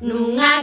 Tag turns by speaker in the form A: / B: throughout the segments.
A: nunha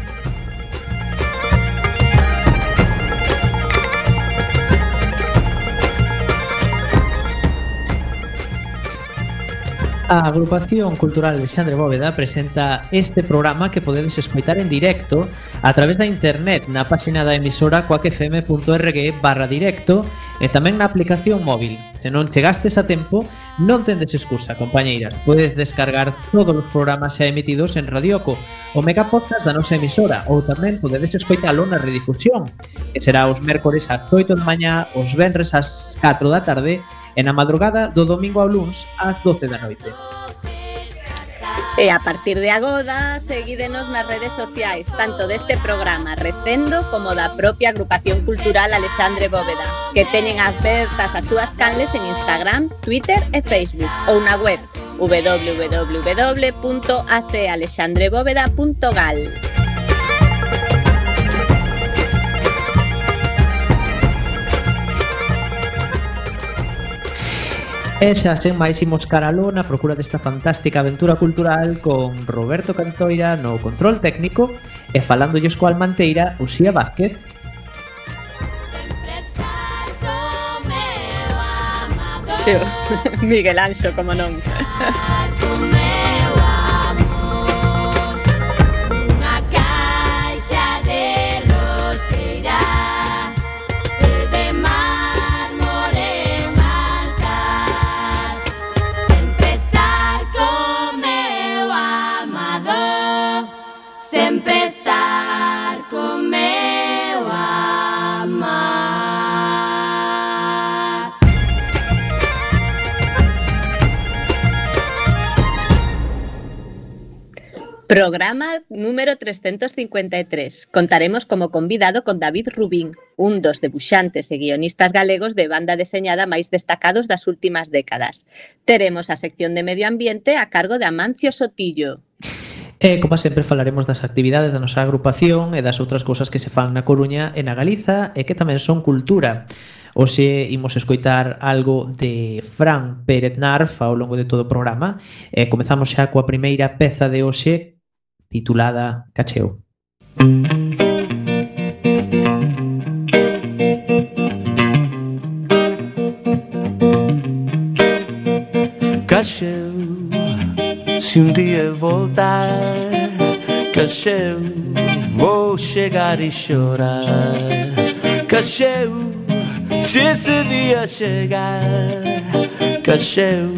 B: A Agrupación Cultural Alexandre Bóveda presenta este programa que podedes escoitar en directo a través da internet na páxina da emisora coacfm.org barra directo e tamén na aplicación móvil. Se non chegastes a tempo, non tendes excusa, compañeiras. Podes descargar todos os programas xa emitidos en Radioco, o megapodcast da nosa emisora, ou tamén podedes escoitalo na redifusión, que será os mércores ás 8 da mañá, os venres ás 4 da tarde e na madrugada do domingo ao luns ás 12 da noite.
C: E a partir de agoda, seguídenos nas redes sociais, tanto deste programa Recendo como da propia agrupación cultural Alexandre Bóveda, que teñen abertas as súas canles en Instagram, Twitter e Facebook, ou na web www.acalexandrebóveda.gal.
B: E xa sen máis imos caraló na procura desta fantástica aventura cultural con Roberto Cantoira no control técnico e falándolles coa Almanteira Uxía Vázquez.
C: Xo, Miguel Anxo, como non. Programa número 353. Contaremos como convidado con David Rubín, un dos debuxantes e guionistas galegos de banda deseñada máis destacados das últimas décadas. Teremos a sección de Medio Ambiente a cargo de Amancio Sotillo.
B: E, como sempre, falaremos das actividades da nosa agrupación e das outras cousas que se fan na Coruña e na Galiza e que tamén son cultura. Hoxe imos escoitar algo de Fran Pérez Narf ao longo de todo o programa. E comezamos xa coa primeira peza de hoxe titulada Cacheo.
D: Cacheu, se um dia voltar, Cacheu, vou chegar e chorar. Cacheu, se esse dia chegar, Cacheu,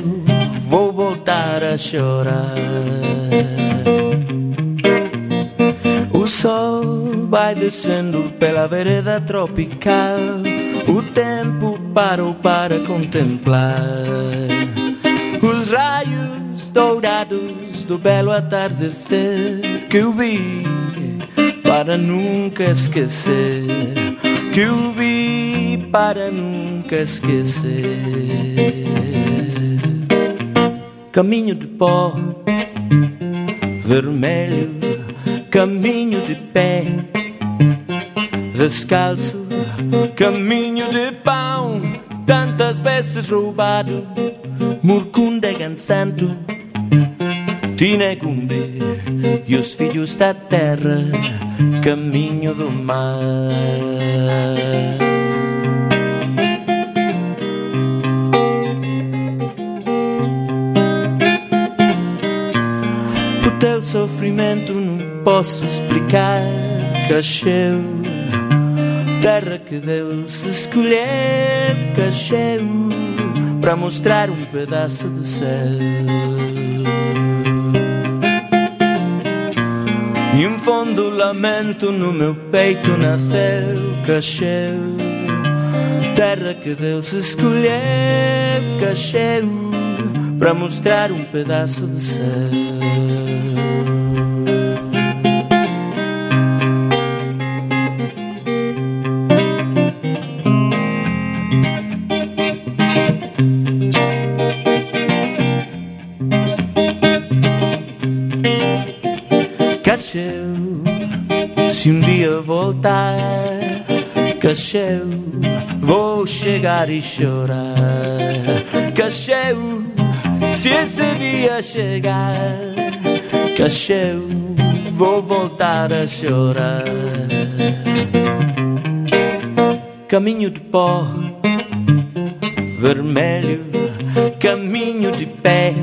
D: vou voltar a chorar. Sol vai descendo pela vereda tropical. O tempo parou para contemplar os raios dourados do belo atardecer que eu vi para nunca esquecer. Que eu vi para nunca esquecer. Caminho de pó vermelho, caminho de pé, descalço, caminho de pão, tantas vezes roubado, Murcunda Santo, Tinegumbe e os filhos da terra, caminho do mar. O sofrimento não posso explicar. Cacheu, terra que Deus escolheu. Cacheu, para mostrar um pedaço do céu. E um fundo lamento no meu peito nasceu, cresceu Terra que Deus escolheu, cresceu Para mostrar um pedaço de céu cacheu, vou chegar e chorar. Cacheu, se esse dia chegar, cacheu, vou voltar a chorar. Caminho de pó, vermelho, caminho de pé,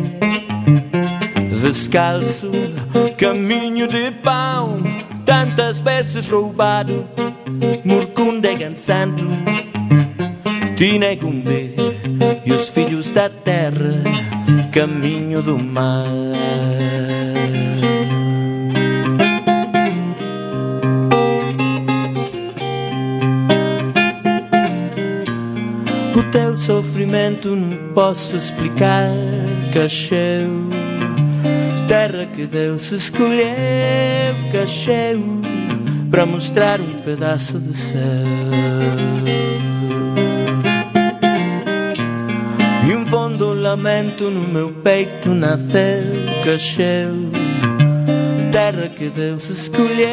D: descalço, caminho de pão tantas vezes roubado, Murcundegan Santo, Tinegumbe e os filhos da terra, caminho do mar. O teu sofrimento não posso explicar, cacheu. Terra que Deus escolheu, cacheu, para mostrar um pedaço de céu. E um fundo lamento no meu peito nasceu, cacheu, terra que Deus escolheu,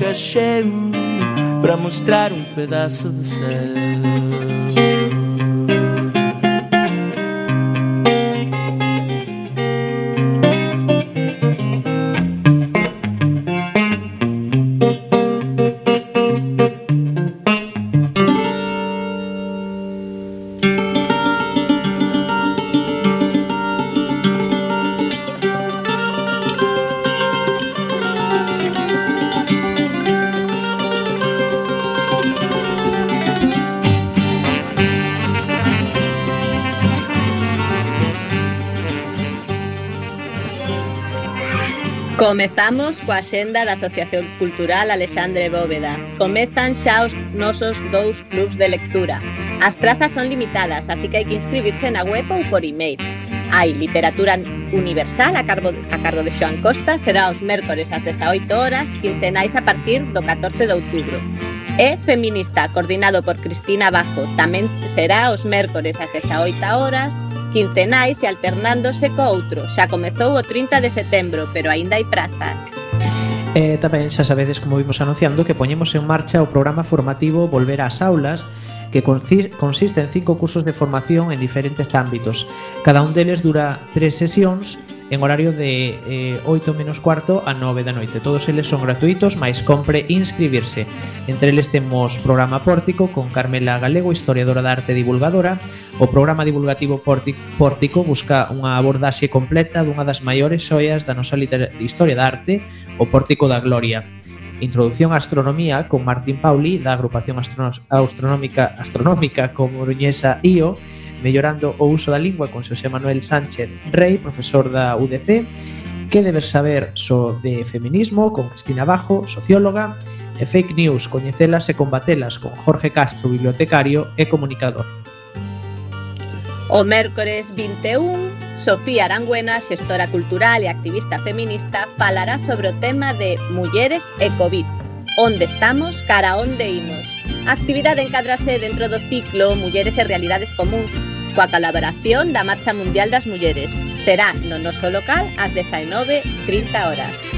D: cacheu, para mostrar um pedaço de céu.
C: Comezamos coa xenda da Asociación Cultural Alexandre Bóveda. Comezan xa os nosos dous clubs de lectura. As prazas son limitadas, así que hai que inscribirse na web ou por e-mail. Hai literatura universal a cargo, a cargo de Xoan Costa, será os mércores ás 18 horas, quincenais a partir do 14 de outubro. E Feminista, coordinado por Cristina Bajo, tamén será os mércores ás 18 horas, quincenais e alternándose co outro. Xa comezou o 30 de setembro, pero aínda hai prazas.
B: E tamén xa sabedes como vimos anunciando que poñemos en marcha o programa formativo Volver ás aulas que consiste en cinco cursos de formación en diferentes ámbitos. Cada un deles dura tres sesións en horario de eh, 8 menos cuarto a 9 da noite. Todos eles son gratuitos, máis compre inscribirse. Entre eles temos programa Pórtico con Carmela Galego, historiadora da arte divulgadora. O programa divulgativo Pórtico busca unha abordaxe completa dunha das maiores xoias da nosa historia da arte, o Pórtico da Gloria. Introducción a Astronomía con Martín Pauli da agrupación astronómica astronómica comoruñesa IO mellorando o uso da lingua con Xosé Manuel Sánchez Rey, profesor da UDC, que debes saber so de feminismo con Cristina Bajo, socióloga, e fake news, coñecelas e combatelas con Jorge Castro, bibliotecario e comunicador.
C: O mércores 21 Sofía Arangüena, xestora cultural e activista feminista, falará sobre o tema de Mulleres e Covid. Onde estamos, cara onde imos. A actividade encadrase dentro do ciclo Mulleres e Realidades Comuns, coa colaboración da Marcha Mundial das Mulleres. Será no noso local ás 19.30 horas.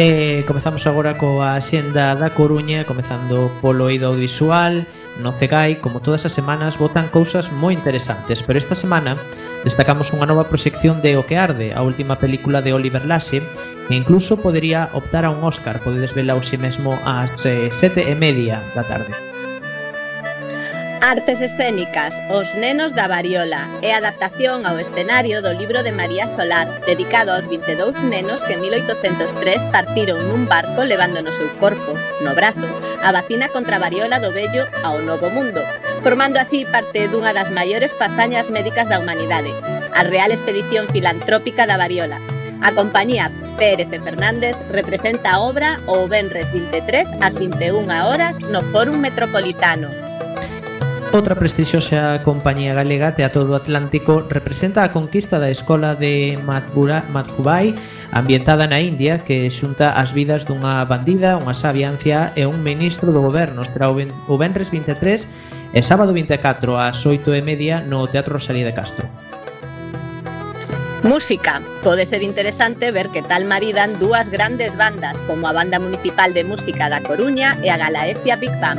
B: Eh, comezamos agora coa xenda da Coruña, comezando polo eido audiovisual, no CEGAI, como todas as semanas, votan cousas moi interesantes, pero esta semana destacamos unha nova proxección de O que arde, a última película de Oliver Lasse, que incluso podería optar a un Oscar, podedes vela hoxe mesmo ás eh, sete e media da tarde.
C: Artes escénicas, Os nenos da variola e adaptación ao escenario do libro de María Solar, dedicado aos 22 nenos que en 1803 partiron nun barco levando no seu corpo, no brazo, a vacina contra a variola do vello ao novo mundo, formando así parte dunha das maiores fazañas médicas da humanidade, a Real Expedición Filantrópica da Variola. A compañía Pérez e Fernández representa a obra o Benres 23 ás 21 horas no Fórum Metropolitano.
B: Outra prestixiosa compañía galega, Teatro do Atlántico, representa a conquista da escola de Madhubai, ambientada na India, que xunta as vidas dunha bandida, unha sabia anciá e un ministro do goberno. será o Benres 23 e sábado 24 ás 8 e media no Teatro Rosalía de Castro.
C: Música. Pode ser interesante ver que tal maridan dúas grandes bandas, como a Banda Municipal de Música da Coruña e a Galaecia Big Bang.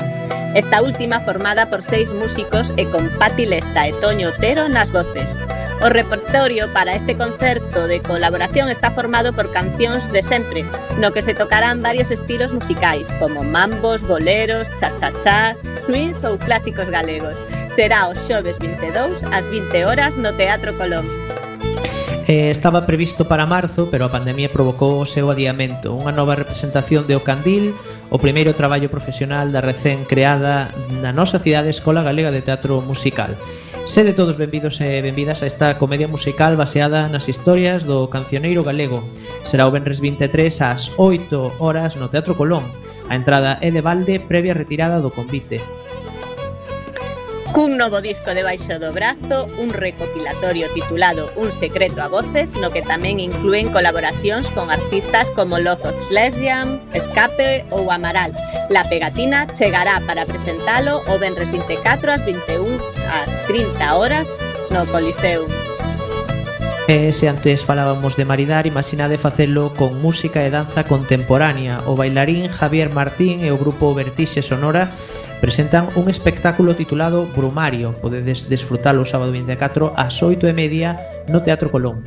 C: Esta última formada por seis músicos e con Pati Lesta e Toño Otero nas voces. O repertorio para este concerto de colaboración está formado por cancións de sempre, no que se tocarán varios estilos musicais, como mambos, boleros, chachachás, swings ou clásicos galegos. Será o xoves 22 ás 20 horas no Teatro Colón.
B: Eh, estaba previsto para marzo, pero a pandemia provocou o seu adiamento. Unha nova representación de O Candil, o primeiro traballo profesional da recén creada na nosa cidade Escola Galega de Teatro Musical. Sede todos benvidos e benvidas a esta comedia musical baseada nas historias do cancioneiro galego. Será o Benres 23 ás 8 horas no Teatro Colón. A entrada é de balde previa retirada do convite
C: cun novo disco debaixo do brazo, un recopilatorio titulado Un secreto a voces, no que tamén incluen colaboracións con artistas como Love of Lesbian, Escape ou Amaral. La pegatina chegará para presentalo o venres 24 ás 21 a 30 horas no Coliseum.
B: E se antes falábamos de maridar, imaginade facelo con música e danza contemporánea. O bailarín Javier Martín e o grupo Vertixe Sonora presentan un espectáculo titulado Brumario. Podedes desfrutalo o sábado 24 ás 8 e media no Teatro Colón.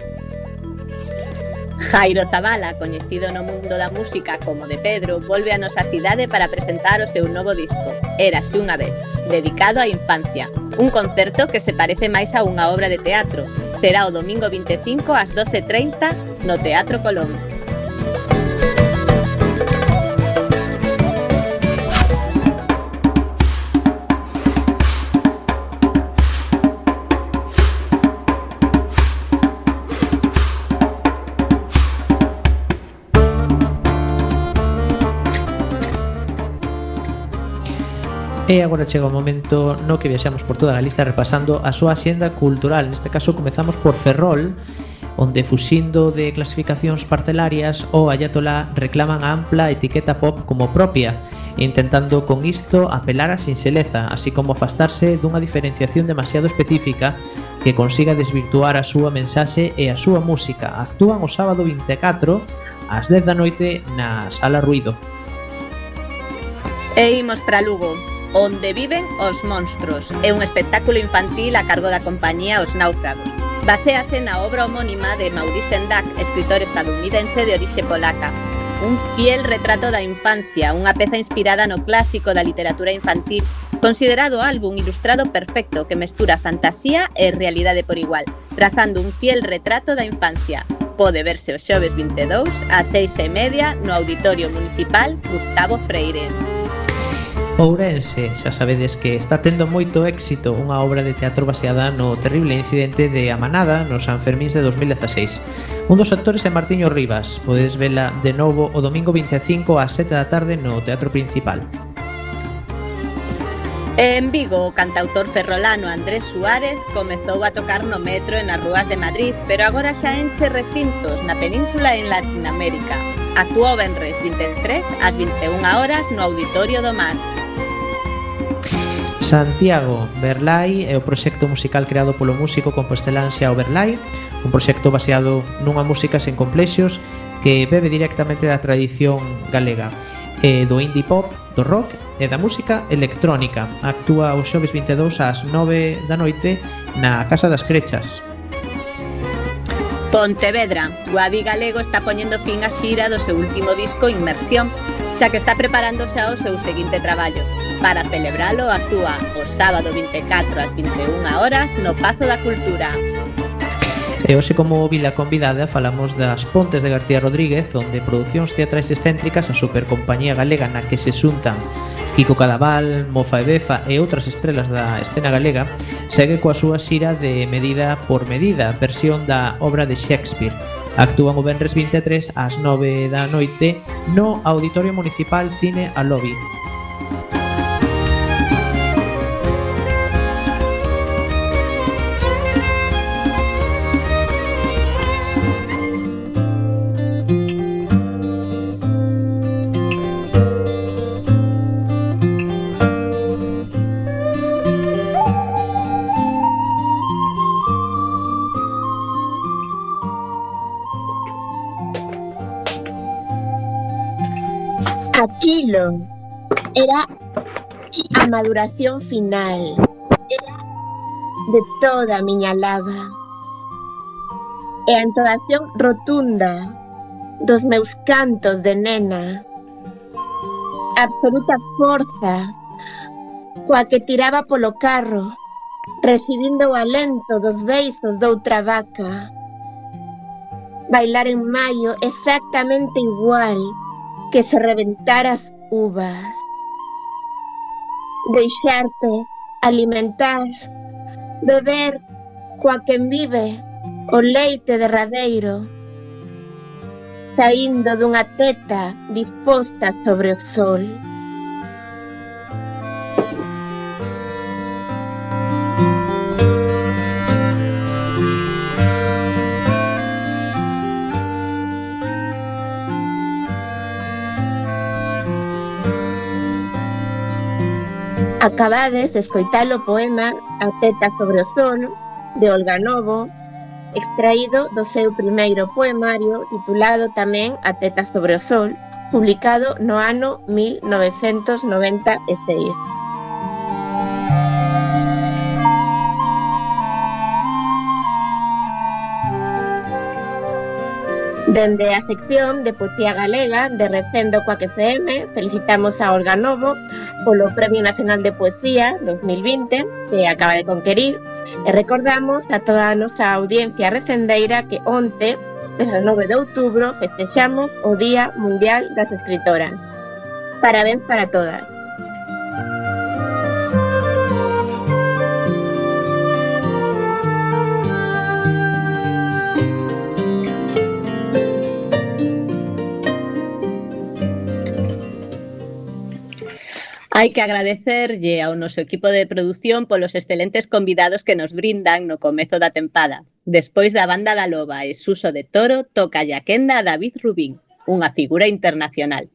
C: Jairo Zavala, coñecido no mundo da música como de Pedro, volve a nosa cidade para presentar o seu novo disco, Érase unha vez, dedicado á infancia. Un concerto que se parece máis a unha obra de teatro. Será o domingo 25 ás 12.30 no Teatro Colón.
B: E agora chega o momento no que viaxamos por toda Galiza repasando a súa xenda cultural. Neste caso comezamos por Ferrol, onde fuxindo de clasificacións parcelarias o Ayatolá reclaman a ampla etiqueta pop como propia, intentando con isto apelar á sinxeleza, así como afastarse dunha diferenciación demasiado específica que consiga desvirtuar a súa mensaxe e a súa música. Actúan o sábado 24 ás 10 da noite na Sala Ruido.
C: E imos para Lugo, Onde viven os monstros é un espectáculo infantil a cargo da compañía Os Náufragos. Baséase na obra homónima de Maurice Sendak, escritor estadounidense de orixe polaca, un fiel retrato da infancia, unha peza inspirada no clásico da literatura infantil, considerado álbum ilustrado perfecto que mestura fantasía e realidade por igual, trazando un fiel retrato da infancia. Pode verse o xoves 22 a 6 e media no Auditorio Municipal Gustavo Freire.
B: Ourense, xa sabedes que está tendo moito éxito unha obra de teatro baseada no terrible incidente de Amanada nos Sanfermíns de 2016. Un dos actores é Martiño Rivas, podes vela de novo o domingo 25 ás 7 da tarde no Teatro Principal.
C: En Vigo, o cantautor ferrolano Andrés Suárez comezou a tocar no metro e nas rúas de Madrid, pero agora xa enche recintos na península e en Latinoamérica. Actuou Benres 23 ás 21 horas no Auditorio do Mar.
B: Santiago Berlai é o proxecto musical creado polo músico compostelán Xiao Berlai, un proxecto baseado nunha música sen complexos que bebe directamente da tradición galega, e do indie pop, do rock e da música electrónica. Actúa os xoves 22 ás 9 da noite na Casa das Crechas.
C: Pontevedra, Guadi Galego está poñendo fin á xira do seu último disco Inmersión, xa que está preparándose ao seu seguinte traballo, Para celebralo actúa o sábado 24 ás 21 horas no Pazo da Cultura.
B: E hoxe como vila convidada falamos das Pontes de García Rodríguez onde producións teatrais excéntricas a supercompañía galega na que se xuntan Kiko Cadaval, Mofa e Befa e outras estrelas da escena galega segue coa súa xira de medida por medida versión da obra de Shakespeare Actúan o Benres 23 ás 9 da noite no Auditorio Municipal Cine
E: Alobi maduración final de toda a miña lava. E a entonación rotunda dos meus cantos de nena. Absoluta forza coa que tiraba polo carro recibindo o alento dos beizos doutra vaca. Bailar en maio exactamente igual que se reventaras as uvas deixarte alimentar, beber coa quen vive o leite derradeiro, saindo dunha teta disposta sobre o sol. Acabades de escoitar o poema A teta sobre o sol de Olga Novo, extraído do seu primeiro poemario titulado tamén A teta sobre o sol, publicado no ano 1996. Dende a sección de Poesía Galega de Recendo Coac FM, felicitamos a Olga Novo polo Premio Nacional de Poesía 2020 que acaba de conquerir e recordamos a toda a nosa audiencia recendeira que onte, 19 de outubro, festexamos o Día Mundial das Escritoras. Parabéns para todas.
C: Hai que agradecerlle ao noso equipo de produción polos excelentes convidados que nos brindan no comezo da tempada. Despois da banda da Loba e Suso de Toro, toca a quenda a David Rubín, unha figura internacional.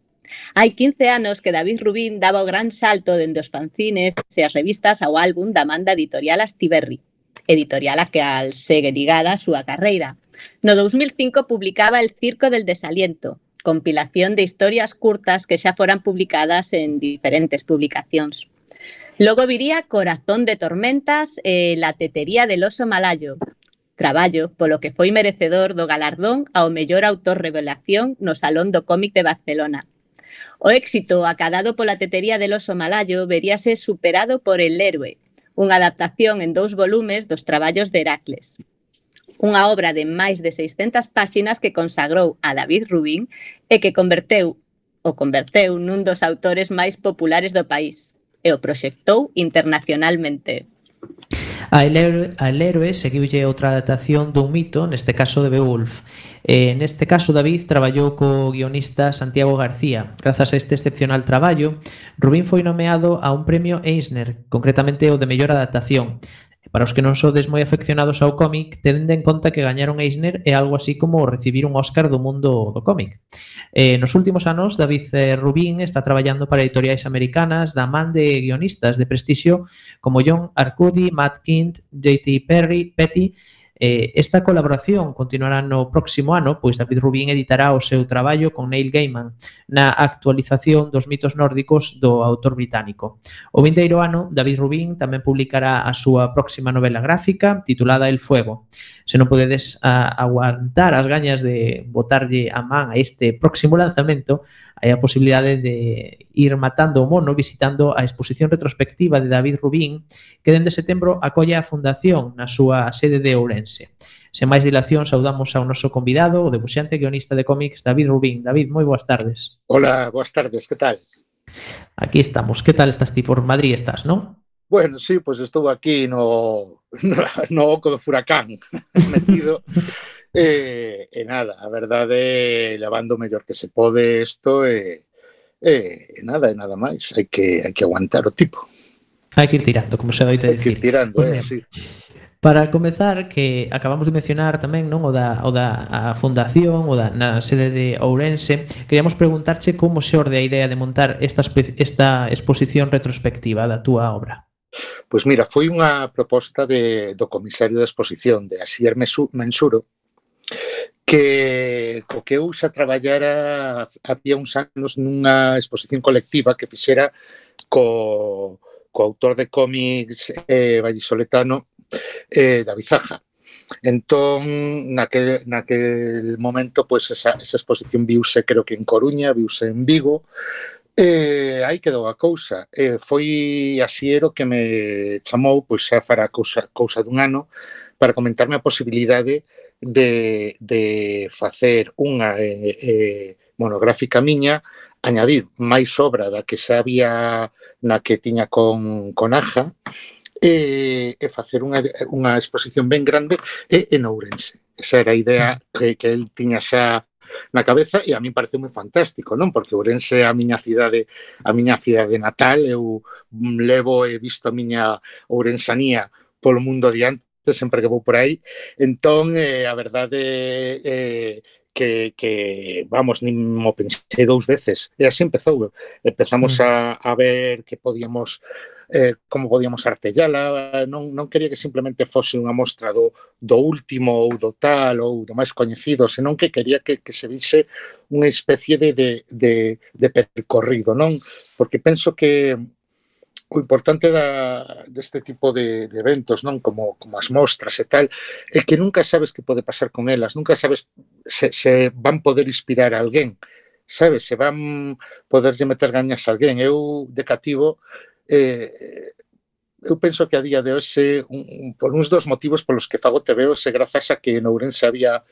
C: Hai 15 anos que David Rubín daba o gran salto dende os fanzines e as revistas ao álbum da manda editorial Astiberri, editorial a que al segue ligada a súa carreira. No 2005 publicaba El Circo del Desaliento, compilación de historias curtas que xa foran publicadas en diferentes publicacións. Logo viría Corazón de Tormentas e eh, La tetería del oso malayo, traballo polo que foi merecedor do galardón ao mellor autor revelación no Salón do Cómic de Barcelona. O éxito acadado pola tetería del oso malayo veríase superado por El héroe, unha adaptación en dous volumes dos traballos de Heracles unha obra de máis de 600 páxinas que consagrou a David Rubín e que converteu o converteu nun dos autores máis populares do país e o proxectou internacionalmente.
B: A El héroe, a el héroe seguiulle outra adaptación dun mito, neste caso de Beowulf. Eh, neste caso, David traballou co guionista Santiago García. Grazas a este excepcional traballo, Rubín foi nomeado a un premio Eisner, concretamente o de mellor adaptación. Para os que non sodes moi afeccionados ao cómic, tende en conta que gañar un Eisner é algo así como recibir un Óscar do mundo do cómic. Eh, nos últimos anos, David eh, Rubín está traballando para editoriais americanas da man de guionistas de prestixio como John Arcudi, Matt Kint, J.T. Perry, Petty Eh, esta colaboración continuará no próximo ano, pois David Rubín editará o seu traballo con Neil Gaiman na actualización dos mitos nórdicos do autor británico. O vindeiro ano, David Rubín tamén publicará a súa próxima novela gráfica titulada El Fuego. Se non podedes a, aguantar as gañas de botarlle a man a este próximo lanzamento, hai a posibilidade de ir matando o mono visitando a exposición retrospectiva de David Rubín que dende setembro acolle a Fundación na súa sede de Ourense. Sen máis dilación, saudamos ao noso convidado, o debuxante guionista de cómics David Rubín. David, moi boas tardes.
F: Hola, boas tardes, que tal?
B: Aquí estamos. Que tal estás ti? Por Madrid estás, non?
F: Bueno, sí, pois pues estou aquí no, no, no oco do furacán, metido E, eh, e nada, a verdade, levando o mellor que se pode isto e, e, e nada, e nada máis. Hai que, hai que aguantar o tipo.
B: Hai que ir tirando, como se doite dicir.
F: Hai que ir tirando, pues eh, así.
B: Para comezar, que acabamos de mencionar tamén non o da, o da a fundación, o da na sede de Ourense, queríamos preguntarche como se orde a idea de montar esta, esta exposición retrospectiva da túa obra.
F: Pois mira, foi unha proposta de, do comisario de exposición de Asier Mensuro, que co que eu xa traballara había uns anos nunha exposición colectiva que fixera co, co autor de cómics eh, vallisoletano eh, David Zaja. Entón, naquel, naquel momento, pois pues, esa, esa exposición viuse creo que en Coruña, viuse en Vigo, Eh, aí quedou a cousa. Eh, foi Asiero que me chamou, pois xa fará cousa, cousa dun ano, para comentarme a posibilidade de de, de facer unha eh, eh, monográfica miña, añadir máis obra da que xa había na que tiña con, con Aja, e, e facer unha, unha exposición ben grande e en Ourense. Esa era a idea mm. que, que el tiña xa na cabeza e a min parece moi fantástico, non? Porque Ourense é a miña cidade, a miña cidade natal, eu levo e visto a miña ourensanía polo mundo adiante sempre que vou por aí. Entón, eh, a verdade eh, que, que vamos, nin mo pensei dous veces. E así empezou. Empezamos mm. a, a ver que podíamos eh, como podíamos artellala, non, non quería que simplemente fose unha mostra do, do último ou do tal ou do máis coñecido, senón que quería que, que se vise unha especie de, de, de, de percorrido, non? Porque penso que o importante da, deste tipo de, de eventos, non? Como, como as mostras e tal, é que nunca sabes que pode pasar con elas, nunca sabes se, se van poder inspirar a alguén, sabes, se van poderlle meter gañas a alguén. Eu, de cativo, eh, eu penso que a día de hoxe, un, un, por uns dos motivos polos que fago te veo, se grazas a que en Ourense había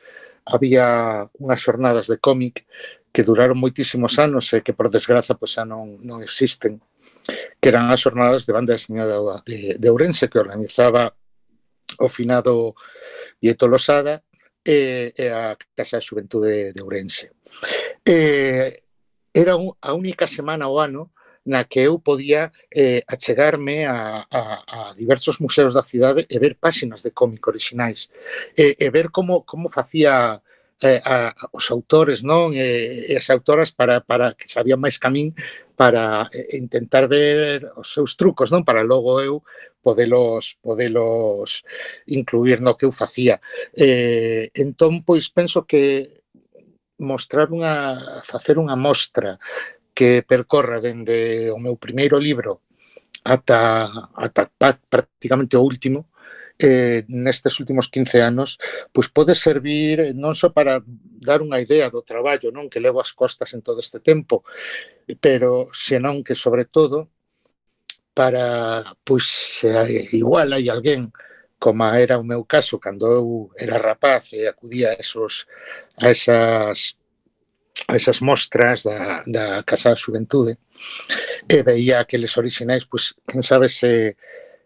F: había unhas xornadas de cómic que duraron moitísimos anos e que por desgraza pois, xa non, non existen que eran as jornadas de banda deseñada de, de Ourense que organizaba o finado Vieto Losada e, e a Casa de Xuventude de Ourense. E, era un, a única semana ao ano na que eu podía eh, achegarme a, a, a diversos museos da cidade e ver páxinas de cómic orixinais e, e ver como, como facía eh, a, os autores non e, e as autoras para, para que sabían máis camín para intentar ver os seus trucos, non? Para logo eu podelos podelos incluir no que eu facía. Eh, entón, pois penso que mostrar unha facer unha mostra que percorra dende o meu primeiro libro ata ata prácticamente o último eh, nestes últimos 15 anos, pois pode servir non só para dar unha idea do traballo non que levo as costas en todo este tempo, pero senón que sobre todo para pois igual hai alguén como era o meu caso cando eu era rapaz e acudía a esos a esas a esas mostras da, da Casa da Xuventude e veía aqueles orixinais, pois, quen sabe se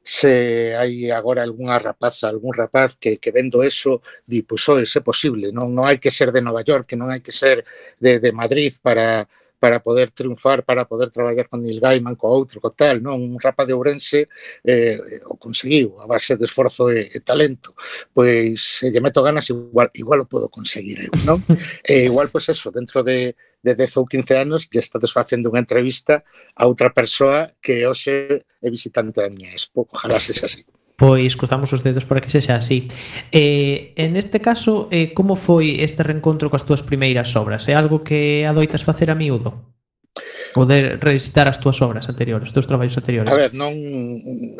F: se hai agora algunha rapaza, algún rapaz que, que vendo eso, di, pois, oh, é posible, non, non hai que ser de Nova York, non hai que ser de, de Madrid para, para poder triunfar, para poder traballar con Neil Gaiman, co outro, co tal, non? Un rapa de Ourense eh, o conseguiu a base de esforzo e, e talento. Pois se lle meto ganas, igual, igual o podo conseguir eu, non? e igual, pois eso, dentro de de 10 ou 15 anos lle estades facendo unha entrevista a outra persoa que hoxe é visitante da miña expo. Ojalá sexa así.
B: Pois cruzamos os dedos para que sexa así. Eh, en este caso, eh, como foi este reencontro coas túas primeiras obras? É algo que adoitas facer a miúdo? poder revisitar as túas obras anteriores, os teus traballos anteriores.
F: A ver, non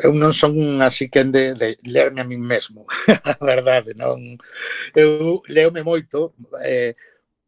F: eu non son un así quen de, de lerme a mí mesmo, a verdade, non eu leome moito, eh,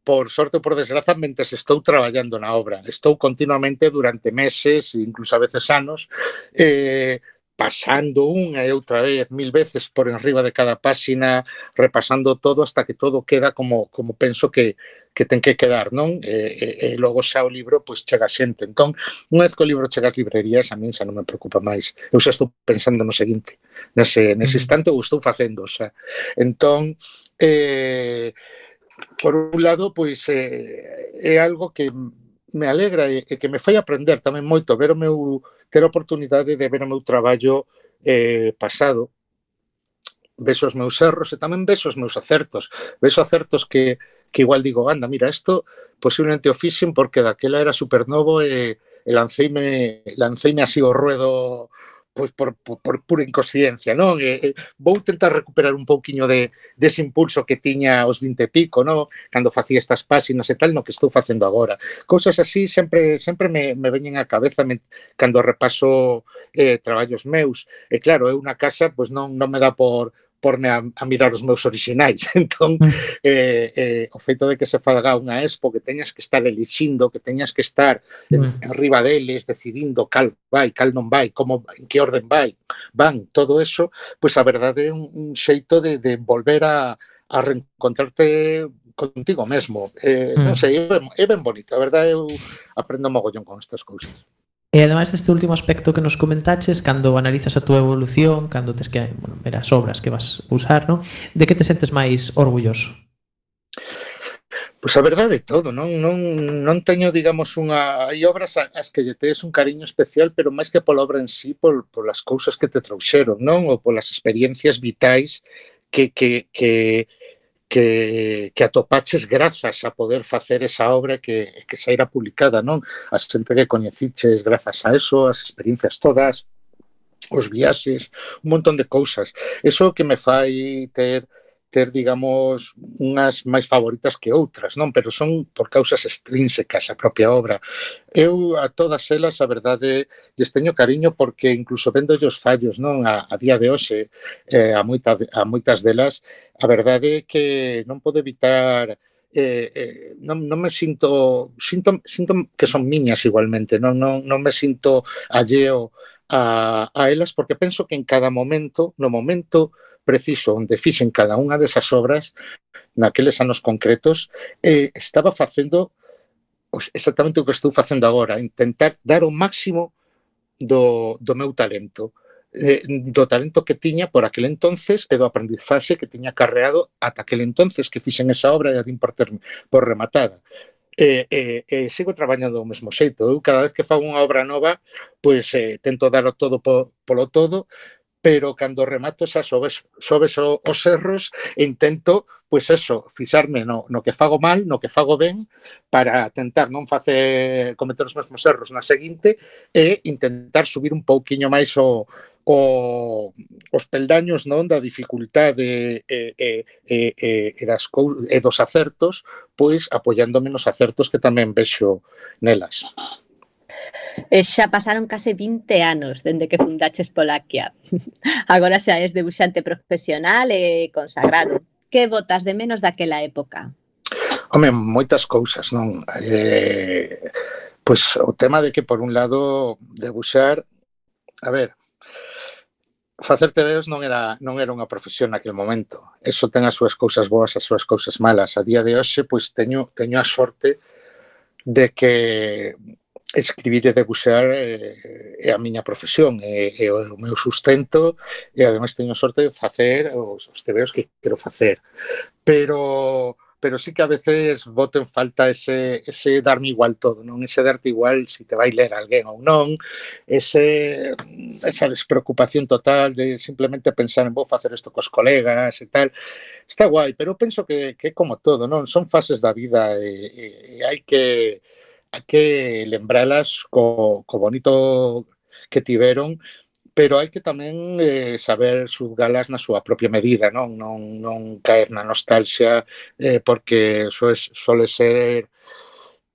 F: por sorte ou por desgraza, mentes estou traballando na obra. Estou continuamente durante meses, incluso a veces anos, eh, pasando unha e outra vez mil veces por enriba de cada páxina, repasando todo hasta que todo queda como como penso que que ten que quedar, non? E, eh, e, eh, e eh, logo xa o libro pois chega xente. Entón, unha vez que o libro chega ás librerías, a min xa non me preocupa máis. Eu xa estou pensando no seguinte. Nese, nese instante eu estou facendo, xa. Entón, eh, por un lado, pois eh, é algo que me alegra eh, e, e que me fai aprender tamén moito ver o meu ter a oportunidade de ver o meu traballo eh, pasado. Vexo os meus erros e tamén vexo os meus acertos. Vexo acertos que, que igual digo anda, mira, isto posiblemente o fixen porque daquela era supernovo eh, e, e lanceime, lanceime así o ruedo pois por, por, por pura inconsciencia, non? E, eh, eh, vou tentar recuperar un pouquiño de, dese impulso que tiña aos 20 e pico, non? Cando facía estas páxinas e tal, no que estou facendo agora. Cousas así sempre sempre me, me veñen á cabeza me, cando repaso eh, traballos meus. E claro, eu na casa pois non, non me dá por porme a, a mirar os meus orixinais. Entón, mm. eh, eh, o feito de que se faga unha expo, que teñas que estar elixindo, que teñas que estar eh, arriba deles, decidindo cal vai, cal non vai, como en que orden vai, van, todo eso, pois a verdade é un, un xeito de, de volver a, a reencontrarte contigo mesmo. Eh, mm. Non sei, é ben, é ben bonito, a verdade eu aprendo mogollón con estas cousas.
B: E ademais deste último aspecto que nos comentaches, cando analizas a túa evolución, cando tes que bueno, ver as obras que vas usar, non? de que te sentes máis orgulloso?
F: Pois a verdade é todo, non, non, non teño, digamos, unha... Hai obras as que lle tes un cariño especial, pero máis que pola obra en sí, pol, polas cousas que te trouxeron, non? Ou polas experiencias vitais que, que, que, que, que atopaches grazas a poder facer esa obra que, que saíra publicada, non? A xente que coñeciches grazas a eso, as experiencias todas, os viaxes, un montón de cousas. Eso que me fai ter ter, digamos, unhas máis favoritas que outras, non? Pero son por causas extrínsecas a propia obra. Eu a todas elas, a verdade, lles teño cariño porque incluso vendo os fallos, non? A, a día de hoxe, eh, a, moita, a moitas delas, a verdade é que non podo evitar eh, eh, non, non me sinto, sinto sinto que son miñas igualmente, non, non, non me sinto alleo a, a elas porque penso que en cada momento, no momento preciso onde fixen cada unha desas obras naqueles anos concretos e estaba facendo exactamente o que estou facendo agora, intentar dar o máximo do, do meu talento do talento que tiña por aquel entonces e do aprendizaxe que tiña carreado ata aquel entonces que fixen esa obra e a din por, ter, por rematada. E, e, e sigo traballando do mesmo xeito. Eu cada vez que fago unha obra nova, pois eh, tento dar o todo po, polo todo, pero cando remato xa sobes, sobes os erros intento, pois eso, fixarme no, no que fago mal, no que fago ben, para tentar non facer cometer os mesmos erros na seguinte e intentar subir un pouquiño máis o, o os peldaños non da dificultade e, e, e, e, e, das, e dos acertos, pois apoiándome nos acertos que tamén vexo nelas.
C: E xa pasaron case 20 anos dende que fundaches Polaquia. Agora xa és debuxante profesional e consagrado. Que botas de menos daquela época?
F: Home, moitas cousas, non? Eh, pois o tema de que por un lado debuxar, a ver, facer tebeos non era non era unha profesión naquele momento. Eso ten as súas cousas boas, as súas cousas malas. A día de hoxe, pois teño teño a sorte de que escribir e debuxar eh, é a miña profesión, é, é o meu sustento e ademais teño sorte de facer os, os tebeos que quero facer. Pero pero sí que a veces voto en falta ese, ese darme igual todo, non? Ese darte igual se si te vai ler alguén ou non, ese, esa despreocupación total de simplemente pensar en vou facer isto cos colegas e tal, está guai, pero penso que, que como todo, non? Son fases da vida e, e, e hai que hai que lembralas co, co bonito que tiveron pero hai que tamén eh, saber xuzgalas na súa propia medida, non non, non caer na nostalgia eh, porque eso es, sole ser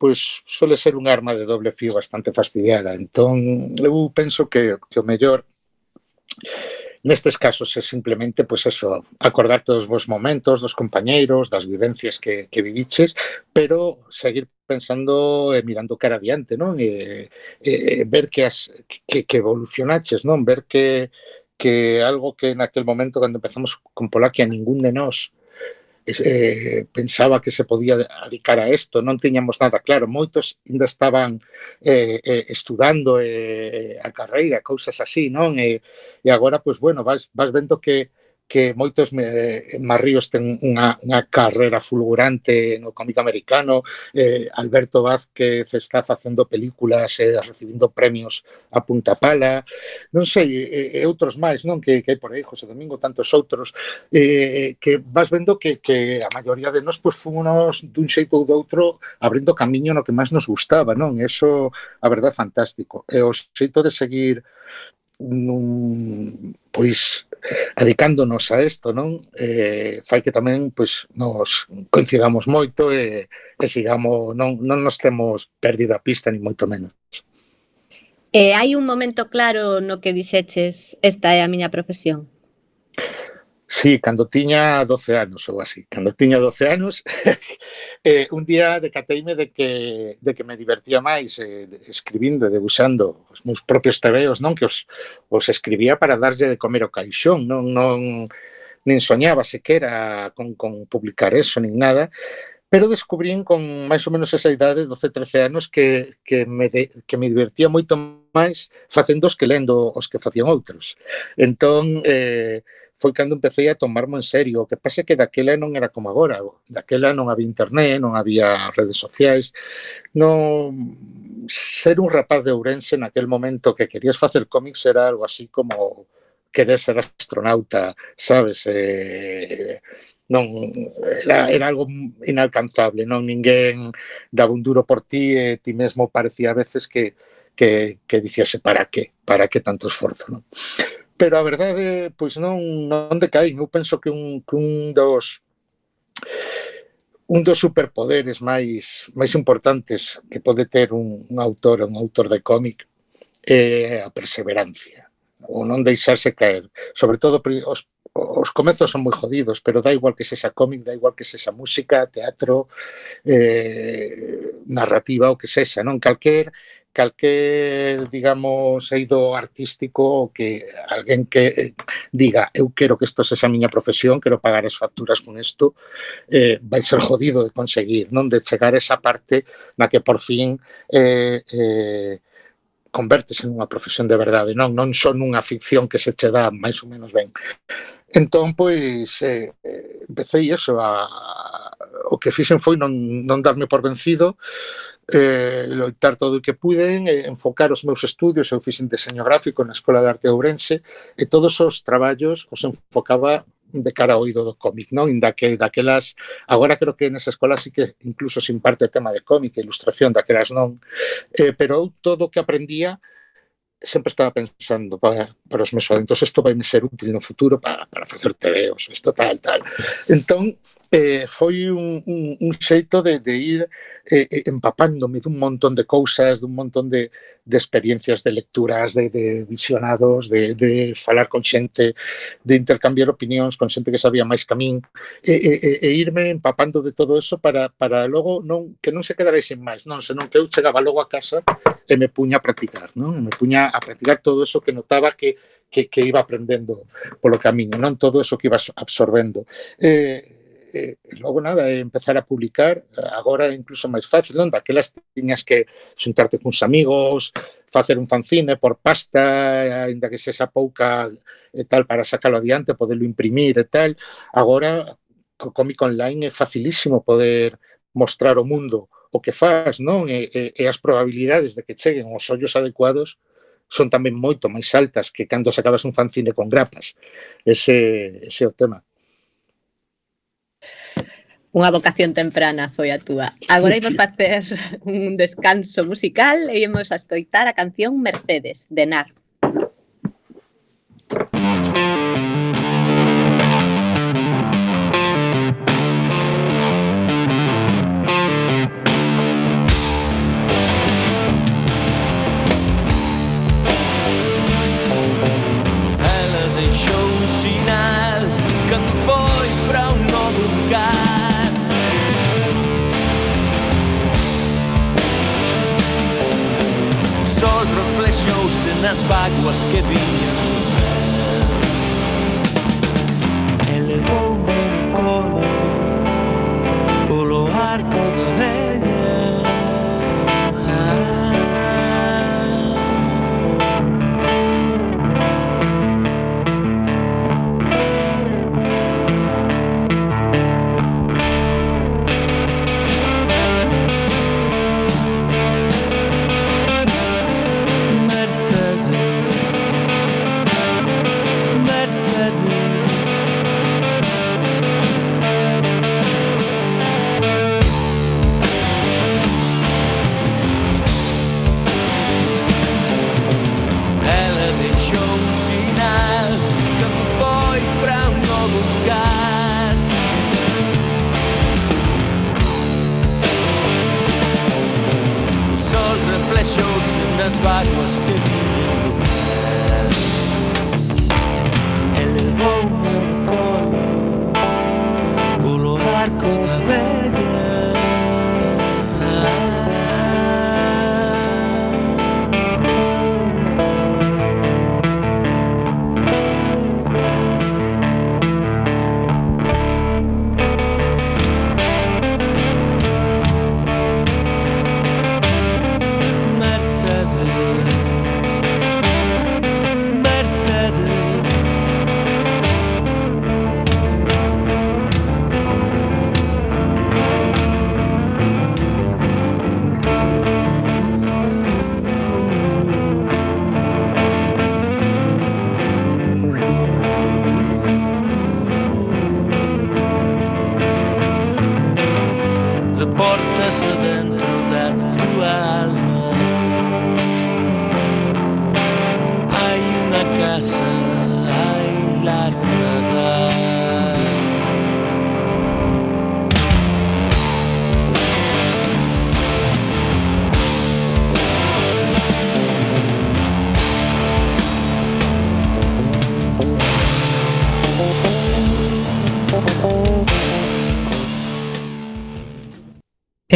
F: pois sole ser un arma de doble fío bastante fastidiada. Entón, eu penso que, que o mellor Nestes casos é simplemente, pois eso, acordarte dos vos momentos, dos compañeiros, das vivencias que, que viviches, pero seguir pensando e mirando cara adiante, non? E, e, ver que, as, que, que evolucionaches, non? Ver que, que algo que naquel momento cando empezamos con Polaquia ningún de nós eh, pensaba que se podía dedicar a isto, non tiñamos nada claro, moitos ainda estaban eh, eh, estudando eh, a carreira, cousas así, non? E, e agora, pois, bueno, vas, vas vendo que que moitos me, Marríos ten unha, unha carreira fulgurante no cómic americano, eh, Alberto Vázquez está facendo películas e eh, recibindo premios a punta pala, non sei, e, e outros máis, non, que, que hai por aí, José Domingo, tantos outros, eh, que vas vendo que, que a maioría de nós pues, fomos dun xeito ou do outro abrindo camiño no que máis nos gustaba, non? Eso, a verdade, fantástico. E o xeito de seguir nun, pois adicándonos a isto, non? Eh, fai que tamén pois, nos coincidamos moito e, e sigamos, non, non nos temos perdido a pista, ni moito menos.
C: E eh, hai un momento claro no que dixeches esta é a miña profesión?
F: Sí, cando tiña 12 anos ou así. Cando tiña 12 anos eh, un día decateime de que, de que me divertía máis eh, escribindo e debuxando os meus propios tebeos, non? Que os, os escribía para darlle de comer o caixón, non, non nin soñaba sequera con, con publicar eso, nin nada, pero descubrín con máis ou menos esa idade, 12, 13 anos, que, que, me, de, que me divertía moito máis facendo os que lendo os que facían outros. Entón, eh, foi cando empecé a tomarmo en serio. O que pasa é que daquela non era como agora. Daquela non había internet, non había redes sociais. Non ser un rapaz de Ourense naquel momento que querías facer cómics era algo así como querer ser astronauta, sabes? Eh, non era, era algo inalcanzable, non ninguén daba un duro por ti e ti mesmo parecía a veces que que, que dicíase para que, para que tanto esforzo, non? pero a verdade pois non non decaín, eu penso que un que un dos un dos superpoderes máis máis importantes que pode ter un, un autor, un autor de cómic é a perseverancia, ou non deixarse caer, sobre todo os os comezos son moi jodidos, pero da igual que sexa cómic, da igual que sexa música, teatro, eh, narrativa, o que sexa, non? Calquer calquer, digamos, eido artístico que alguén que diga eu quero que isto sexa a miña profesión, quero pagar as facturas con isto, eh, vai ser jodido de conseguir, non? De chegar a esa parte na que por fin eh, eh, convertes en unha profesión de verdade, non? Non son unha ficción que se che dá máis ou menos ben. Entón, pois, eh, empecé eso a, o que fixen foi non, non darme por vencido, eh, loitar todo o que puden, eh, enfocar os meus estudios, eu fixen diseño gráfico na Escola de Arte de Ourense, e todos os traballos os enfocaba de cara ao oído do cómic, non? Inda que daquelas, agora creo que nesa escola sí que incluso se imparte tema de cómic e ilustración, daquelas non, eh, pero eu todo o que aprendía sempre estaba pensando para, para os meus alunos, isto vai me ser útil no futuro para, para facer tebeos, isto tal, tal. Entón, eh, foi un, un, un xeito de, de ir eh, eh, empapándome dun montón de cousas, dun montón de, de experiencias de lecturas, de, de visionados, de, de falar con xente, de intercambiar opinións con xente que sabía máis que min, e, e, e irme empapando de todo eso para, para logo non, que non se quedara sin máis, non, senón que eu chegaba logo a casa e me puña a practicar, non? E me puña a practicar todo eso que notaba que que, que iba aprendendo polo camiño, non todo eso que iba absorbendo. Eh, e logo nada, é empezar a publicar eh, agora incluso máis fácil, non? Daquelas tiñas que xuntarte cuns amigos, facer un fanzine por pasta, aínda que sexa pouca e tal, para sacalo adiante, poderlo imprimir e tal. Agora, co cómic online é facilísimo poder mostrar ao mundo o que faz, non? E, e, e as probabilidades de que cheguen os ollos adecuados son tamén moito máis altas que cando sacabas un fanzine con grapas. Ese, ese é o tema
C: unha vocación temprana foi a túa. Agora imos facer un descanso musical e imos a escoitar a canción Mercedes, de Nar.
D: Thank. deixou-se nas mágoas que vinha. Elevou meu colo pelo arco da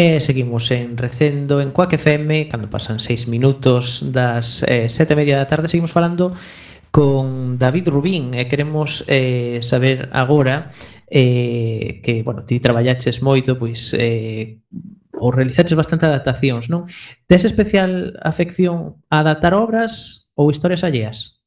B: E seguimos en Recendo en Coac FM Cando pasan seis minutos das eh, sete e media da tarde Seguimos falando con David Rubín E queremos eh, saber agora eh, Que, bueno, ti traballaches moito Pois eh, ou realizaches bastante adaptacións, non? Tes especial afección a adaptar obras ou historias alleas?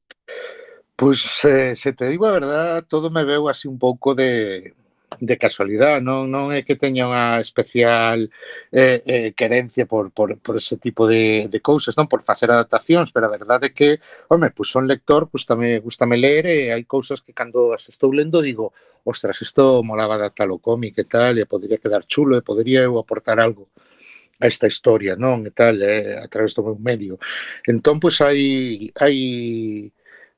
F: Pois, pues, eh, se te digo a verdad, todo me veu así un pouco de, de casualidade, non non é que teña unha especial eh, eh, querencia por, por, por ese tipo de, de cousas, non por facer adaptacións, pero a verdade é que, home, pois son lector, gustame, gustame ler e eh, hai cousas que cando as estou lendo digo, ostras, isto molaba adaptar o cómic e tal, e podría quedar chulo e podría eu aportar algo a esta historia, non? E tal, eh, a través do meu medio. Entón, pois hai hai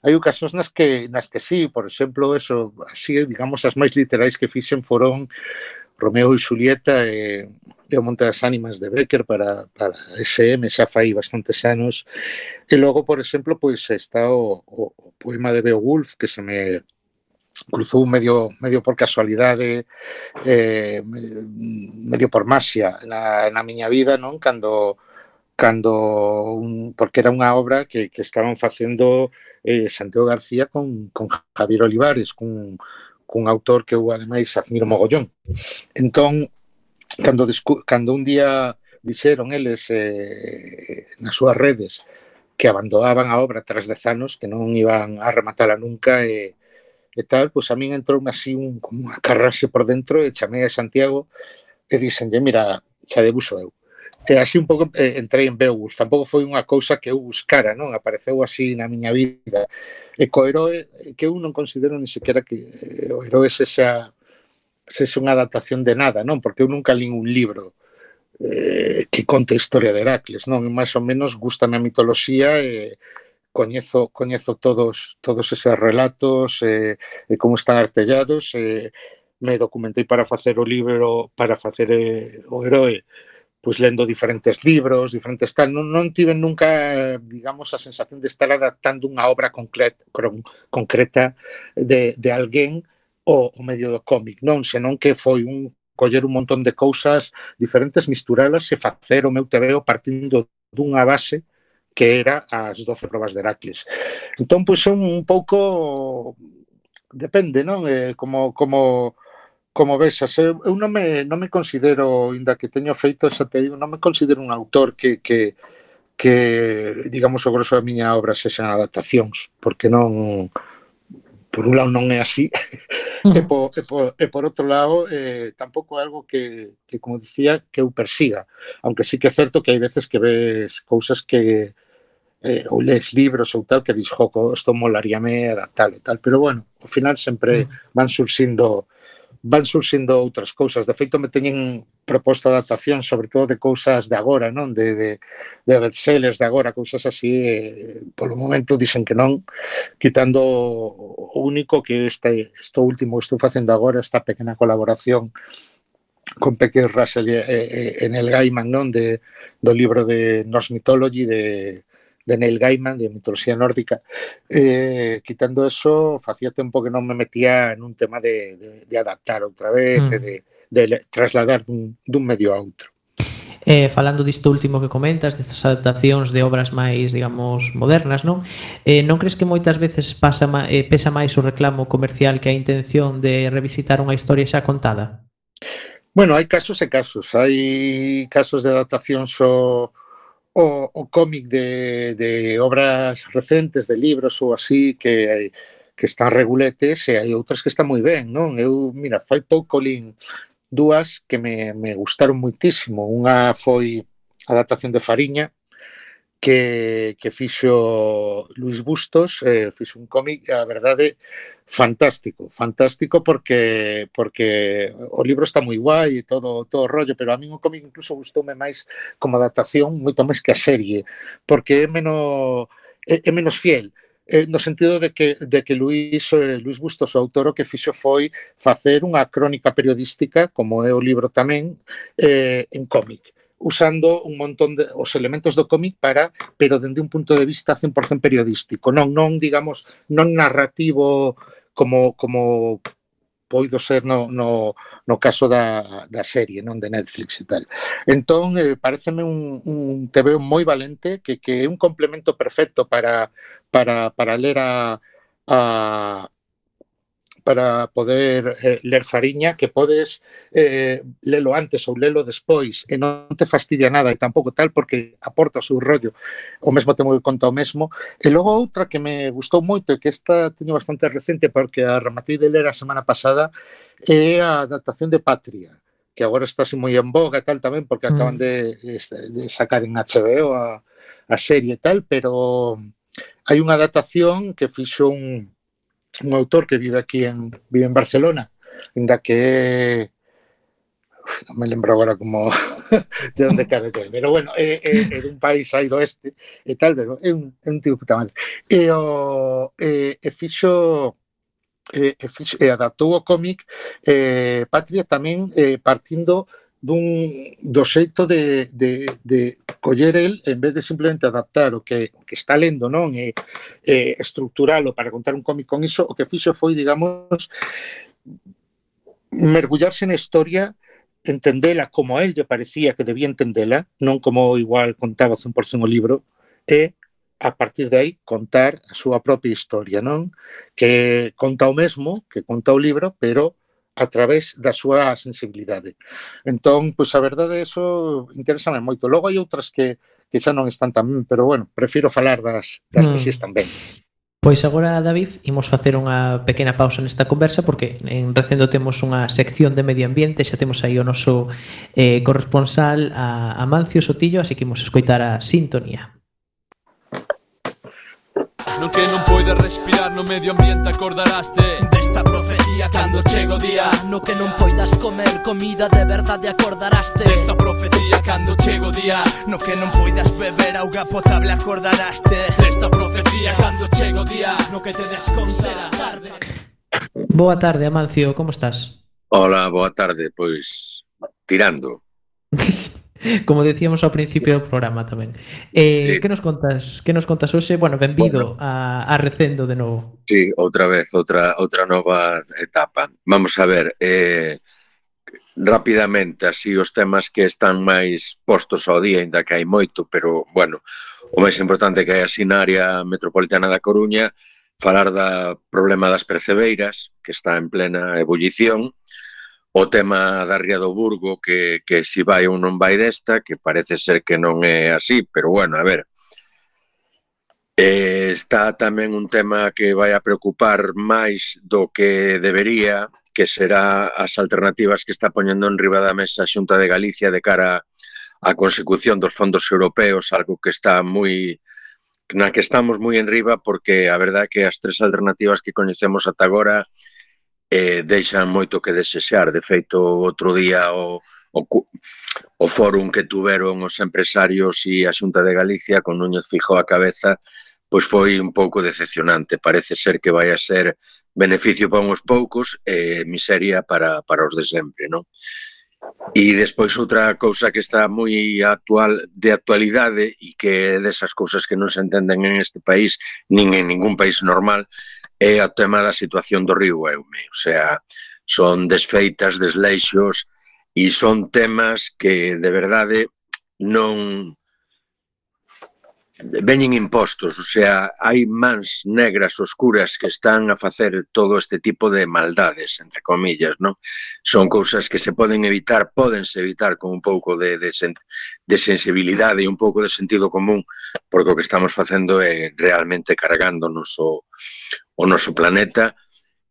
F: hai ocasións nas que nas que sí, por exemplo, eso, así, digamos, as máis literais que fixen foron Romeo e Julieta e, e o Monte das Ánimas de Becker para, para SM, xa fai bastantes anos. E logo, por exemplo, pois está o, o, o poema de Beowulf que se me cruzou medio medio por casualidade eh, medio por masia na, na miña vida non cando cando un, porque era unha obra que, que estaban facendo eh, Santiago García con, con Javier Olivares, cun, cun autor que eu ademais admiro mogollón. Entón, cando, cando un día dixeron eles eh, nas súas redes que abandonaban a obra tras dez anos, que non iban a rematala nunca e, e tal, pois a min entrou así un, como unha carraxe por dentro e chamei a Santiago e dixenlle, mira, xa debuxo eu. E así un pouco eh, entrei en Beowulf. Tampouco foi unha cousa que eu buscara, non? Apareceu así na miña vida. E co heroe, que eu non considero ni sequera que eh, o heroe sexa, sexa unha adaptación de nada, non? Porque eu nunca lín un libro eh, que conte a historia de Heracles, non? Mais ou menos gustame a mitoloxía e eh, coñezo coñezo todos todos eses relatos eh, e como están artellados eh, me documentei para facer o libro para facer eh, o heroe pois lendo diferentes libros, diferentes tal, non, non tiven nunca, digamos, a sensación de estar adaptando unha obra concreta, concreta de, de alguén o, o medio do cómic, non, senón que foi un coller un montón de cousas diferentes, misturalas e facer o meu tebeo partindo dunha base que era as 12 probas de Heracles. Entón, pois é un, un pouco depende, non? Eh, como como como vexas, eu, eu non, me, non me considero, inda que teño feito, xa te digo, non me considero un autor que, que, que digamos, o grosso da miña obra sexan adaptacións, porque non, por un lado non é así, e, por, e, por, e por outro lado, eh, tampouco é algo que, que, como dicía, que eu persiga, aunque sí que é certo que hai veces que ves cousas que, eh, ou lees libros ou tal, que dis, joco, isto molaríame adaptar e tal, pero bueno, ao final sempre van surxindo van surxindo outras cousas. De feito, me teñen proposta de adaptación, sobre todo de cousas de agora, non? De, de, de bestsellers de agora, cousas así, eh, polo momento dicen que non, quitando o único que este, este último estou facendo agora, esta pequena colaboración con Peque Russell e, e, e Nel Gaiman, non? De, do libro de Norse Mythology, de, de Neil Gaiman, de mitología nórdica. Eh, quitando eso, facía tempo que non me metía en un tema de, de, de adaptar outra vez, mm. de, de trasladar dun, dun medio a outro.
B: Eh, falando disto último que comentas, destas adaptacións de obras máis, digamos, modernas, non? Eh, non crees que moitas veces pasa eh, pesa máis o reclamo comercial que a intención de revisitar unha historia xa contada?
F: Bueno, hai casos e casos. Hai casos de adaptación só so o, o cómic de, de obras recentes, de libros ou así que que están reguletes e hai outras que están moi ben, non? Eu, mira, fai pouco lin dúas que me, me gustaron moitísimo. Unha foi a adaptación de Fariña, que, que fixo Luis Bustos, eh, fixo un cómic, a verdade, fantástico, fantástico porque porque o libro está moi guai e todo todo o rollo, pero a min o cómic incluso gustoume máis como adaptación, moito máis que a serie, porque é menos é, é menos fiel eh, no sentido de que, de que Luis, eh, Luis Bustos, o autor, o que fixo foi facer unha crónica periodística, como é o libro tamén, eh, en cómic usando un montón de os elementos do cómic para, pero dende un punto de vista 100% periodístico, non non digamos, non narrativo como como poido ser no, no, no caso da, da serie, non de Netflix e tal. Entón, eh, pareceme un, un TVO moi valente que, que é un complemento perfecto para, para, para ler a, a, para poder eh, ler Fariña, que podes eh, lelo antes ou lelo despois e non te fastidia nada e tampouco tal porque aporta o seu rollo. O mesmo temo que conta o mesmo. E logo outra que me gustou moito e que esta teño bastante recente porque a rematei de ler a semana pasada é a adaptación de Patria que agora está así moi en boga e tal tamén porque acaban mm. de, de sacar en HBO a, a serie e tal, pero hai unha adaptación que fixo un un autor que vive aquí en, vive en Barcelona, ainda que non me lembro agora como de onde cara ten, pero bueno, é, é, é un país aí do este e tal, pero é un, é un tío puta madre. E, o, eh, e, e fixo eh, e, e, fixo, eh, e adaptou o cómic eh, Patria tamén eh, partindo dun, do xeito de, de, de coller el en vez de simplemente adaptar o que, o que está lendo non e, e estructuralo para contar un cómic con iso, o que fixo foi, digamos, mergullarse na historia entendela como a él lle parecía que debía entendela, non como igual contaba 100% o libro, e a partir de aí contar a súa propia historia, non? Que conta o mesmo que conta o libro, pero a través da súa sensibilidade. Entón, pois a verdade, eso interésame moito. Logo hai outras que, que xa non están tan ben, pero bueno, prefiro falar das, das mm. que si mm. están ben.
B: Pois agora, David, imos facer unha pequena pausa nesta conversa porque en recendo temos unha sección de medio ambiente, xa temos aí o noso eh, corresponsal a Amancio Sotillo, así que imos escoitar a sintonía.
G: Non que non poides respirar no medio ambiente acordaraste
H: desta procesión día Cando chego día. No que non poidas comer comida de verdade acordaraste
G: Desta profecía cando chego día.
H: No que non poidas beber auga potable acordaraste
G: Desta profecía cando chego día.
H: No que te desconsera tarde.
B: Boa tarde, Amancio, como estás?
I: Hola, boa tarde, pois tirando.
B: Como decíamos ao principio do programa tamén. Eh, sí. que nos contas? Que nos contas hoxe? Bueno, benvido bueno. a a Recendo de novo.
I: Sí, outra vez, outra outra nova etapa. Vamos a ver, eh rapidamente así os temas que están máis postos ao día, ainda que hai moito, pero bueno, o máis importante que hai así na área metropolitana da Coruña, falar da problema das percebeiras, que está en plena ebullición, o tema da Ría do Burgo que, que si vai ou non vai desta que parece ser que non é así pero bueno, a ver. Eh, está tamén un tema que vai a preocupar máis do que debería que será as alternativas que está poñendo en riba da mesa a Xunta de Galicia de cara á consecución dos fondos europeos algo que está moi na que estamos moi en riba porque a verdade é que as tres alternativas que coñecemos ata agora eh, deixan moito que desexar. De feito, outro día o, o, o fórum que tuveron os empresarios e a Xunta de Galicia con Núñez Fijo a cabeza pois foi un pouco decepcionante. Parece ser que vai a ser beneficio para uns poucos e eh, miseria para, para os de sempre, non? E despois outra cousa que está moi actual de actualidade e que é desas cousas que non se entenden en este país, nin en ningún país normal, é o tema da situación do río Eume, o sea, son desfeitas, desleixos e son temas que de verdade non veñen impostos, o sea, hai mans negras oscuras que están a facer todo este tipo de maldades, entre comillas, non? Son cousas que se poden evitar, podense evitar con un pouco de, de, de sensibilidade e un pouco de sentido común, porque o que estamos facendo é realmente cargándonos o, o noso planeta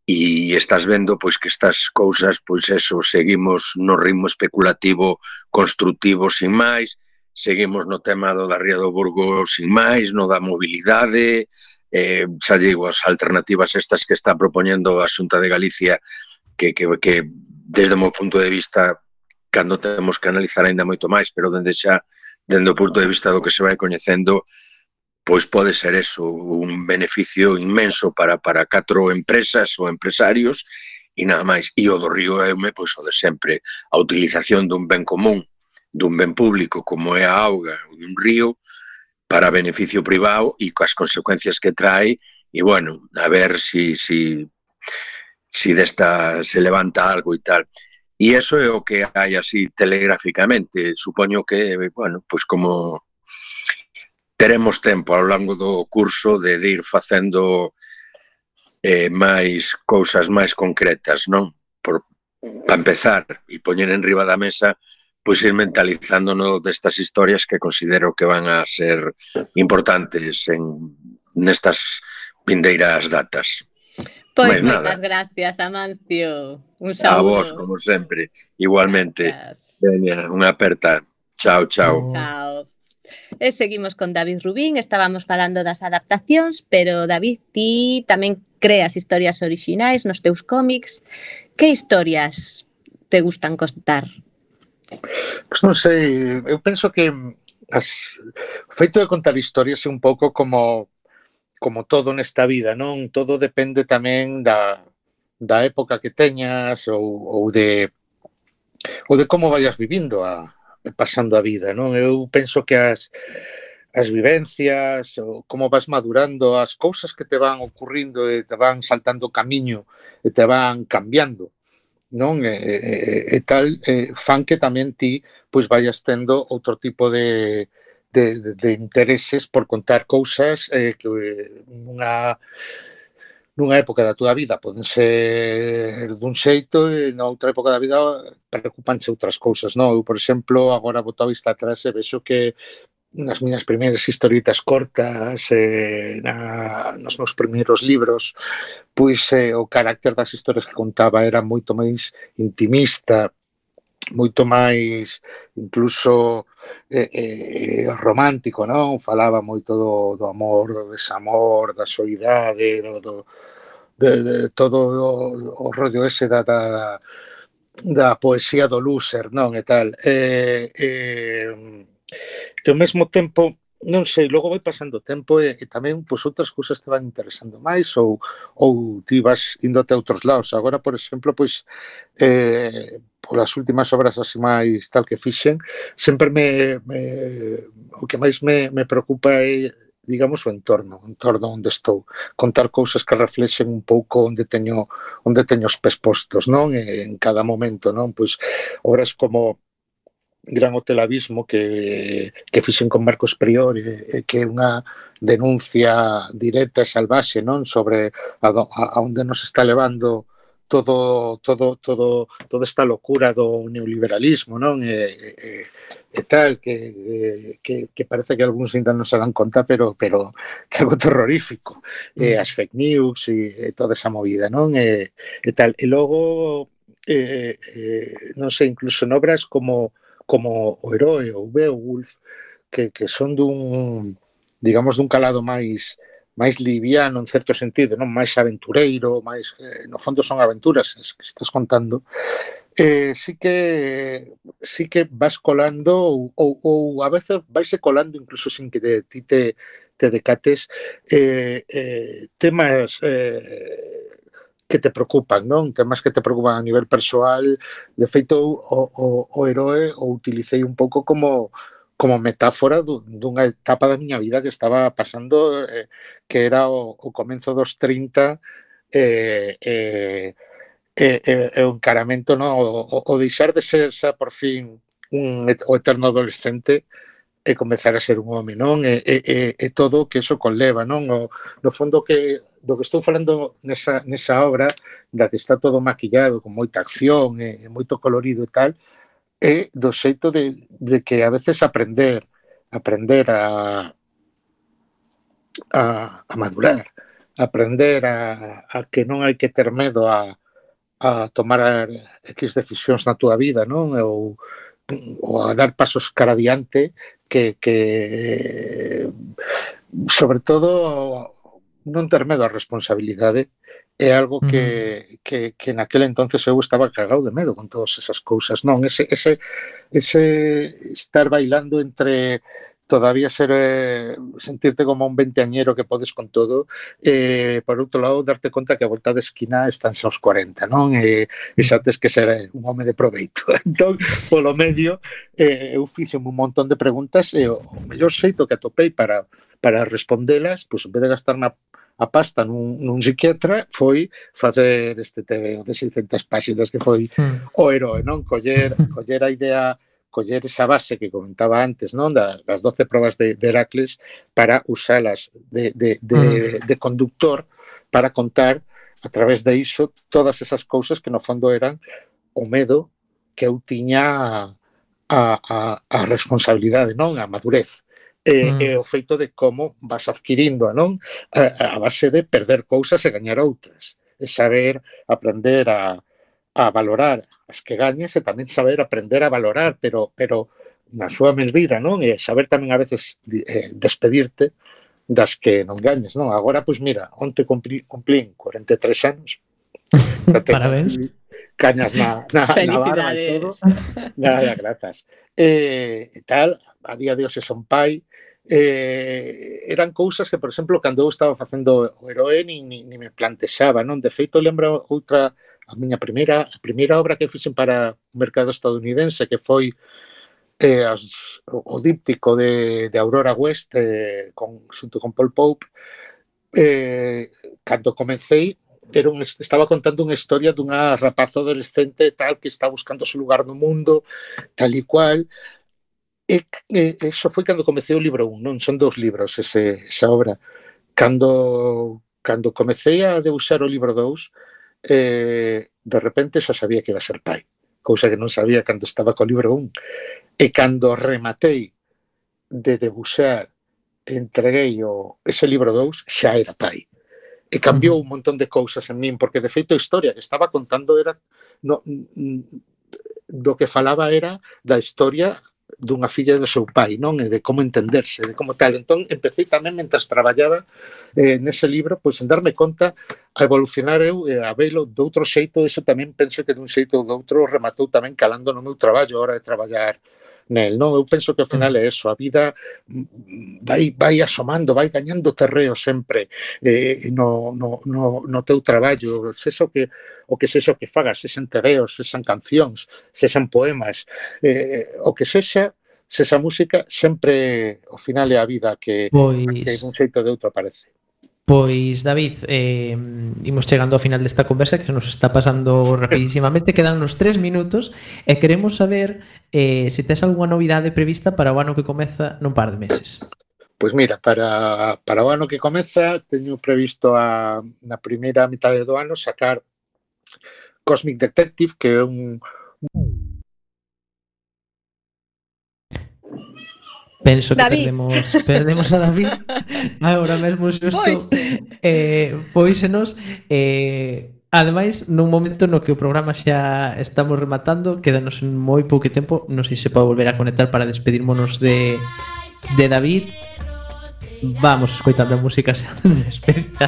I: e estás vendo pois que estas cousas, pois eso, seguimos no ritmo especulativo construtivo sin máis, seguimos no tema do da Ría do Burgo sin máis, no da mobilidade, eh, xa digo, as alternativas estas que está propoñendo a Xunta de Galicia que, que, que desde o meu punto de vista cando temos que analizar aínda moito máis, pero dende xa dende o punto de vista do que se vai coñecendo pois pode ser eso un beneficio inmenso para, para catro empresas ou empresarios e nada máis. E o do río Eume, pois o de sempre, a utilización dun ben común, dun ben público como é a auga dun río para beneficio privado e coas consecuencias que trae e bueno, a ver si, si, si desta se levanta algo e tal. E eso é o que hai así telegráficamente. Supoño que, bueno, pois como teremos tempo ao longo do curso de, ir facendo eh, máis cousas máis concretas, non? Por, para empezar e poñer en riba da mesa pois ir mentalizándonos destas historias que considero que van a ser importantes en nestas vindeiras datas.
C: Pois Mais moitas gracias, Amancio. Un saúdo.
I: A vos, como sempre. Igualmente. Gracias. Veña, unha aperta. Chao, chao.
C: Chao. E seguimos con David Rubín, estábamos falando das adaptacións, pero David, ti tamén creas historias orixinais nos teus cómics. Que historias te gustan contar?
F: Pois non sei, eu penso que as, o feito de contar historias é un pouco como como todo nesta vida, non? Todo depende tamén da, da época que teñas ou, ou de ou de como vayas vivindo a, pasando a vida, non? Eu penso que as as vivencias, o como vas madurando, as cousas que te van ocurrindo e te van saltando camiño e te van cambiando, non? E, e, e tal eh, fan que tamén ti pois vayas tendo outro tipo de de, de intereses por contar cousas eh, que eh, nunha nunha época da túa vida poden ser dun xeito e na outra época da vida preocupanse outras cousas, non? Eu, por exemplo, agora boto a vista atrás e vexo que nas miñas primeiras historietas cortas, eh, na, nos meus primeiros libros, pois eh, o carácter das historias que contaba era moito máis intimista, moito máis incluso eh, eh, romántico, non? Falaba moito do, do amor, do desamor, da soidade, do, do, de, de todo o, o rollo ese da, da, da poesía do loser, non, e tal. Eh, eh, e ao mesmo tempo, non sei, logo vai pasando o tempo e, e tamén pois, outras cousas te van interesando máis ou, ou ti vas indote a outros lados. Agora, por exemplo, pois, eh, polas últimas obras así máis tal que fixen, sempre me, me o que máis me, me preocupa é digamos, o entorno, o entorno onde estou, contar cousas que reflexen un pouco onde teño onde teño os pés postos, non? En cada momento, non? Pois obras como Gran Hotel Abismo que, que fixen con Marcos Prior que é unha denuncia directa e salvaxe non sobre a, a onde nos está levando todo todo todo toda esta locura do neoliberalismo, non? E, e, e tal, que, eh, que, que parece que algúns ainda non se dan conta, pero, pero que algo terrorífico, mm. eh, as fake news e, e eh, toda esa movida, non? E, eh, e tal, e logo, eh, eh, non sei, incluso en obras como, como o heroe ou Beowulf, que, que son dun, digamos, dun calado máis, máis liviano en certo sentido, non máis aventureiro, máis eh, no fondo son aventuras as que estás contando. Eh, sí que sí que vas colando ou, ou, ou a veces vaise colando incluso sin que te, ti te, te decates eh, eh, temas eh, que te preocupan, non? Temas que te preocupan a nivel persoal. De feito, o, o, o heroe o utilicei un pouco como como metáfora dunha etapa da miña vida que estaba pasando eh, que era o, o comenzo dos 30 eh, eh, eh, eh, o encaramento no? o, o deixar de ser xa por fin un, o eterno adolescente e comezar a ser un home, non? E, e, e, e todo o que eso conleva, non? O, no fondo que do que estou falando nesa, nesa obra da que está todo maquillado con moita acción e, e moito colorido e tal, é do xeito de, de que a veces aprender aprender a a, a madurar aprender a, a que non hai que ter medo a, a tomar X decisións na túa vida non? Ou, ou a dar pasos cara adiante que, que sobre todo non ter medo a responsabilidade é algo que, que, que naquele entonces eu estaba cagado de medo con todas esas cousas, non? Ese, ese, ese estar bailando entre todavía ser eh, sentirte como un veinteañero que podes con todo eh, por outro lado darte conta que a volta de esquina están aos 40 non? E, e xa tes que ser eh, un home de proveito. Entón polo medio eh, eu fixe un montón de preguntas e o mellor xeito que atopei para para respondelas, pois, en vez de gastar na, a pasta nun, nun psiquiatra foi facer este TV de 600 páxinas que foi mm. o heroe, non? Coller, coller a idea coller esa base que comentaba antes, non? Da, das 12 probas de, de Heracles para usalas de, de, de, mm. de conductor para contar a través de iso todas esas cousas que no fondo eran o medo que eu tiña a, a, a responsabilidade, non? A madurez eh, mm. é o feito de como vas adquirindo non? A, a base de perder cousas e gañar outras e saber aprender a, a valorar as que gañas e tamén saber aprender a valorar, pero pero na súa medida, non? E saber tamén a veces eh, despedirte das que non gañes, non? Agora, pois mira, onte cumpli, cumplín 43 anos.
B: Parabéns.
F: Cañas na, na, na barba e todo. Nada, grazas. Eh, e tal, a día de hoxe son pai, eh, eran cousas que, por exemplo, cando eu estaba facendo o heroe ni, ni, ni me plantexaba, non? De feito, lembro outra, a miña primeira, a primeira obra que fixen para o mercado estadounidense, que foi eh, as, o, o díptico de, de Aurora West eh, con, xunto con Paul Pope, eh, cando comecei, era un, estaba contando unha historia dunha rapaza adolescente tal que está buscando o seu lugar no mundo, tal e cual, E, e, eso foi cando comecei o libro 1, non son dous libros ese, esa obra. Cando, cando comecei a debuxar o libro 2, eh, de repente xa sabía que iba a ser pai, cousa que non sabía cando estaba co libro 1. E cando rematei de debuxar, entreguei o, ese libro 2, xa era pai. E cambiou un montón de cousas en min, porque de feito a historia que estaba contando era no, do que falaba era da historia dunha filla do seu pai, non? E de como entenderse, de como tal. Entón, empecé tamén, mentras traballaba eh, nese libro, pois en darme conta a evolucionar eu e a velo de outro xeito, eso tamén penso que dun xeito ou outro rematou tamén calando no meu traballo a hora de traballar nel, non? Eu penso que ao final é eso, a vida vai, vai asomando, vai gañando terreo sempre eh, no, no, no, no teu traballo. Pois eso que o que sexa o que fagas, sexan tereos, sexan cancións, sexan poemas, eh, eh, o que sexa, sexa música, sempre o final é a vida que,
B: pois...
F: que un xeito de outro aparece.
B: Pois, David, eh, imos chegando ao final desta conversa que nos está pasando rapidísimamente. Quedan uns tres minutos e queremos saber eh, se tes algunha novidade prevista para o ano que comeza nun par de meses.
F: Pois mira, para, para o ano que comeza teño previsto a, na primeira metade do ano sacar Cosmic Detective, que é un...
B: Penso que
C: David.
B: perdemos, perdemos a David ah, agora mesmo xusto
C: pois.
B: eh, pois poísenos eh, Ademais, nun momento no que o programa xa estamos rematando, quedanos moi pouco tempo, non sei se pode volver a conectar para despedirmonos de, de David. Vamos escoitando a música xa despedida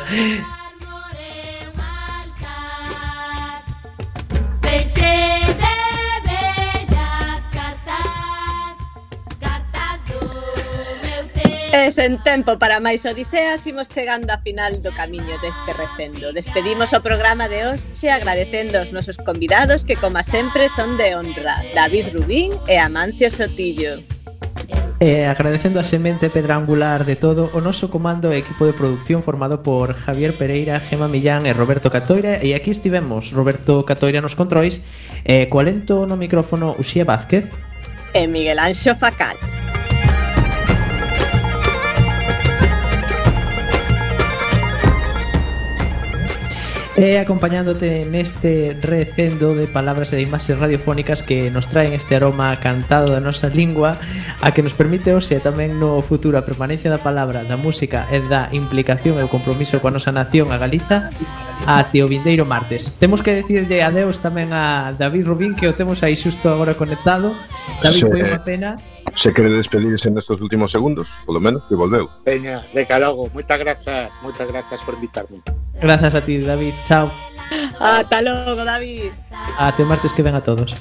C: sen tempo para máis odiseas, imos chegando a final do camiño deste recendo. Despedimos o programa de hoxe agradecendo aos nosos convidados que, como sempre, son de honra, David Rubín e Amancio Sotillo.
B: E agradecendo a semente pedra angular de todo o noso comando e equipo de producción formado por Javier Pereira, Gema Millán e Roberto Catoira e aquí estivemos Roberto Catoira nos controis e coalento no micrófono Uxía Vázquez
C: e Miguel Anxo Facal.
B: E acompañándote neste recendo de palabras e de imaxes radiofónicas que nos traen este aroma cantado da nosa lingua a que nos permite hoxe tamén no futuro a permanencia da palabra, da música e da implicación e o compromiso coa nosa nación a Galiza a o vindeiro martes. Temos que decirlle adeus tamén a David Rubín que o temos aí xusto agora conectado. David, foi eh. unha pena
J: Se quere despedirse nestes últimos segundos, polo menos, que volveu.
F: Peña, de logo, moitas grazas, moitas grazas por invitarme.
B: Grazas a ti, David. Chao.
C: Ata logo, David.
B: Até martes que ven a todos.